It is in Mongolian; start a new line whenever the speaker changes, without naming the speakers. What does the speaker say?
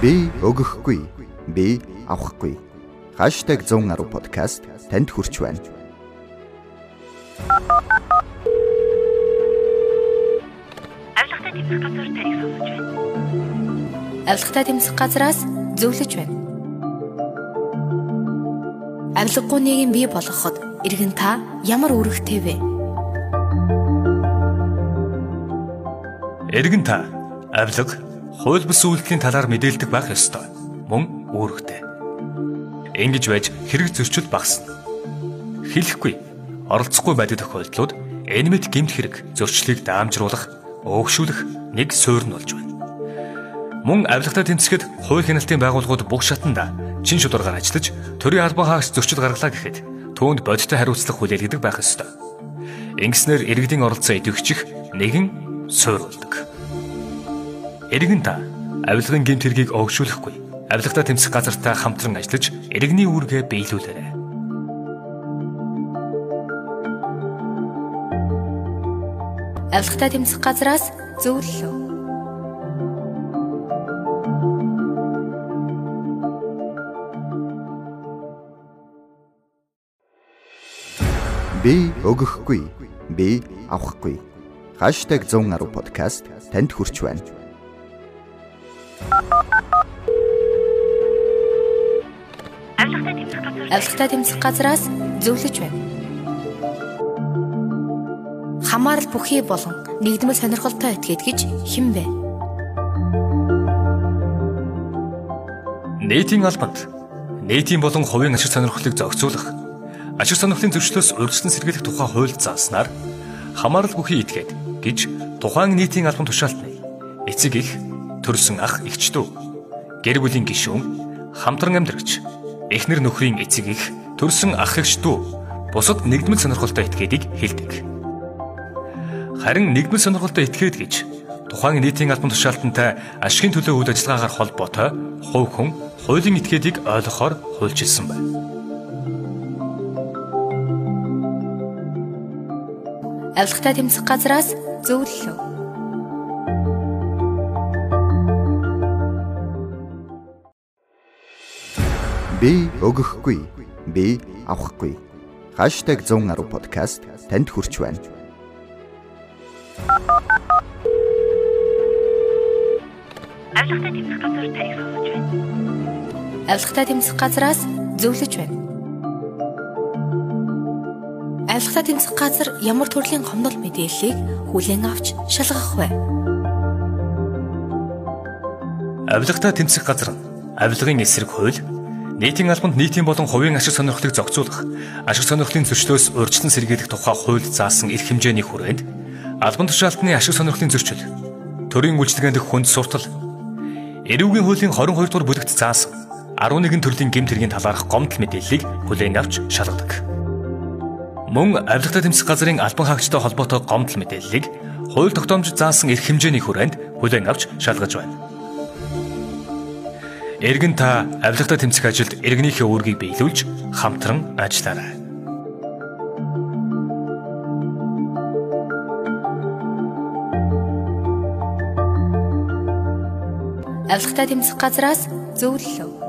Би өгөхгүй. Би авахгүй. #110 подкаст танд хүрч байна.
Авилгатай тэмцэх газар таныг сонсож байна.
Авилгатай тэмцэх газраас зөвлөж байна. Авилгагүй нийгэм бий болгоход иргэн та ямар үүрэгтэй вэ?
Иргэн та авилга, хууль бус үйлдэлийн талаар мэдээлдэг байх ёстой. Мөн үүрэгтэй. Ингэж байж хэрэг зөрчил багасна. Хэлэхгүй, оролцохгүй байдаг тохиолдлууд энэ мэд гэмт хэрэг зөрчлийг даамжруулах, өөгшүүлэх нэг суурь нь болж байна. Мөн авилгатай тэмцэхэд хууль хяналтын байгууллагууд бүх шатанда чин шударгаар ажиллаж төрийн албан хаагч зөрчил гаргалаа гэхэд түүнд бодиттой хариуцлах хүлээлгдэг байх ёстой. Ингэснээр иргэдийн оролцоо идэвхжих нэгэн суурь болдог. Иргэн та авилгын гэмт хэргийг өөгшүүлэхгүй. Авилгатай тэмцэх газартаа хамтран ажиллаж иргэний үүргээ биелүүлээрэй.
Авилгатай тэмцэх газраас зөвлөлөө.
Би өгөхгүй. Би авахгүй. #110 подкаст танд хүрч байна.
Авилгатай тэмцэх
газраас зөвлөж байна. Хамаарал бүхий болон нэгдмэл сонирхолтой этгээд гэж хэн бэ?
Нийтийн албанд нийтийн болон хувийн ашиг сонирхлыг зохицуулах, ашиг сонирхлын зөрчлөөс урьдчилан сэргийлэх тухай хууль зааснаар хамаарал бүхий этгээд гэж тухайн нийтийн албан тушаалтны эцэг их төрсөн ах эгчдүү гэр бүлийн гишүүн хамтран амьдрагч эхнэр нөхрийн эцэг их төрсөн ах эгчдүү бусад нэгдмэл сонирхолтой этгээдийг хэлдэг. Харин нэгдмэл сонирхолтой этгээд гэж тухайн нийтийн албан тушаалтантай ашигын төлөө үйл ажиллагаагаар холбоотой хувь хүн хуулийн этгээдийг ойлгохоор хуульчилсан байна.
Авилгатай тэмцэх газраас зөвлөлөө.
Би өгөхгүй. Би авахгүй. #110 подкаст танд хүрч байна.
авилгатай тэмцэх газар таныг сонсож байна.
Авилгатай тэмцэх газраас зөвлөж байна. Авилгатай тэмцэх газар ямар төрлийн гомдол мэдээллийг хүлээн авч шалгах вэ?
Авилгатай тэмцэх газар нь авилгын эсрэг хууль нийтийн албанд нийтийн болон хувийн ашиг сонирхлыг зохицуулах, ашиг сонирхлын зөрчлөөс урьдчилан сэргийлэх тухай хууль заасан эрх хэмжээний хүрээнд албан тушаалтны ашиг сонирхлын зөрчил, төрийн үйлчлэгээнд хүнд суртал, эрүүгийн хуулийн 22 дугаар бүлэгт заасан 11 төрлийн гэмт хэргийн талаарх гомдол мэдээллийг хүлээн авч шалгадаг. Мөн авилгатай тэмцэх газрын албан хаагчтай холбоотой гомдол мэдээллийг хууль тогтоомж заасан эрх хэмжээний хүрээнд хүлээн авч шалгаж байна. Иргэн та авилгатай тэмцэх ажилд иргэнийхээ үүргийг биелүүлж хамтран ажиллаарай.
Авилгатай тэмцэх газраас зөвлөлөө.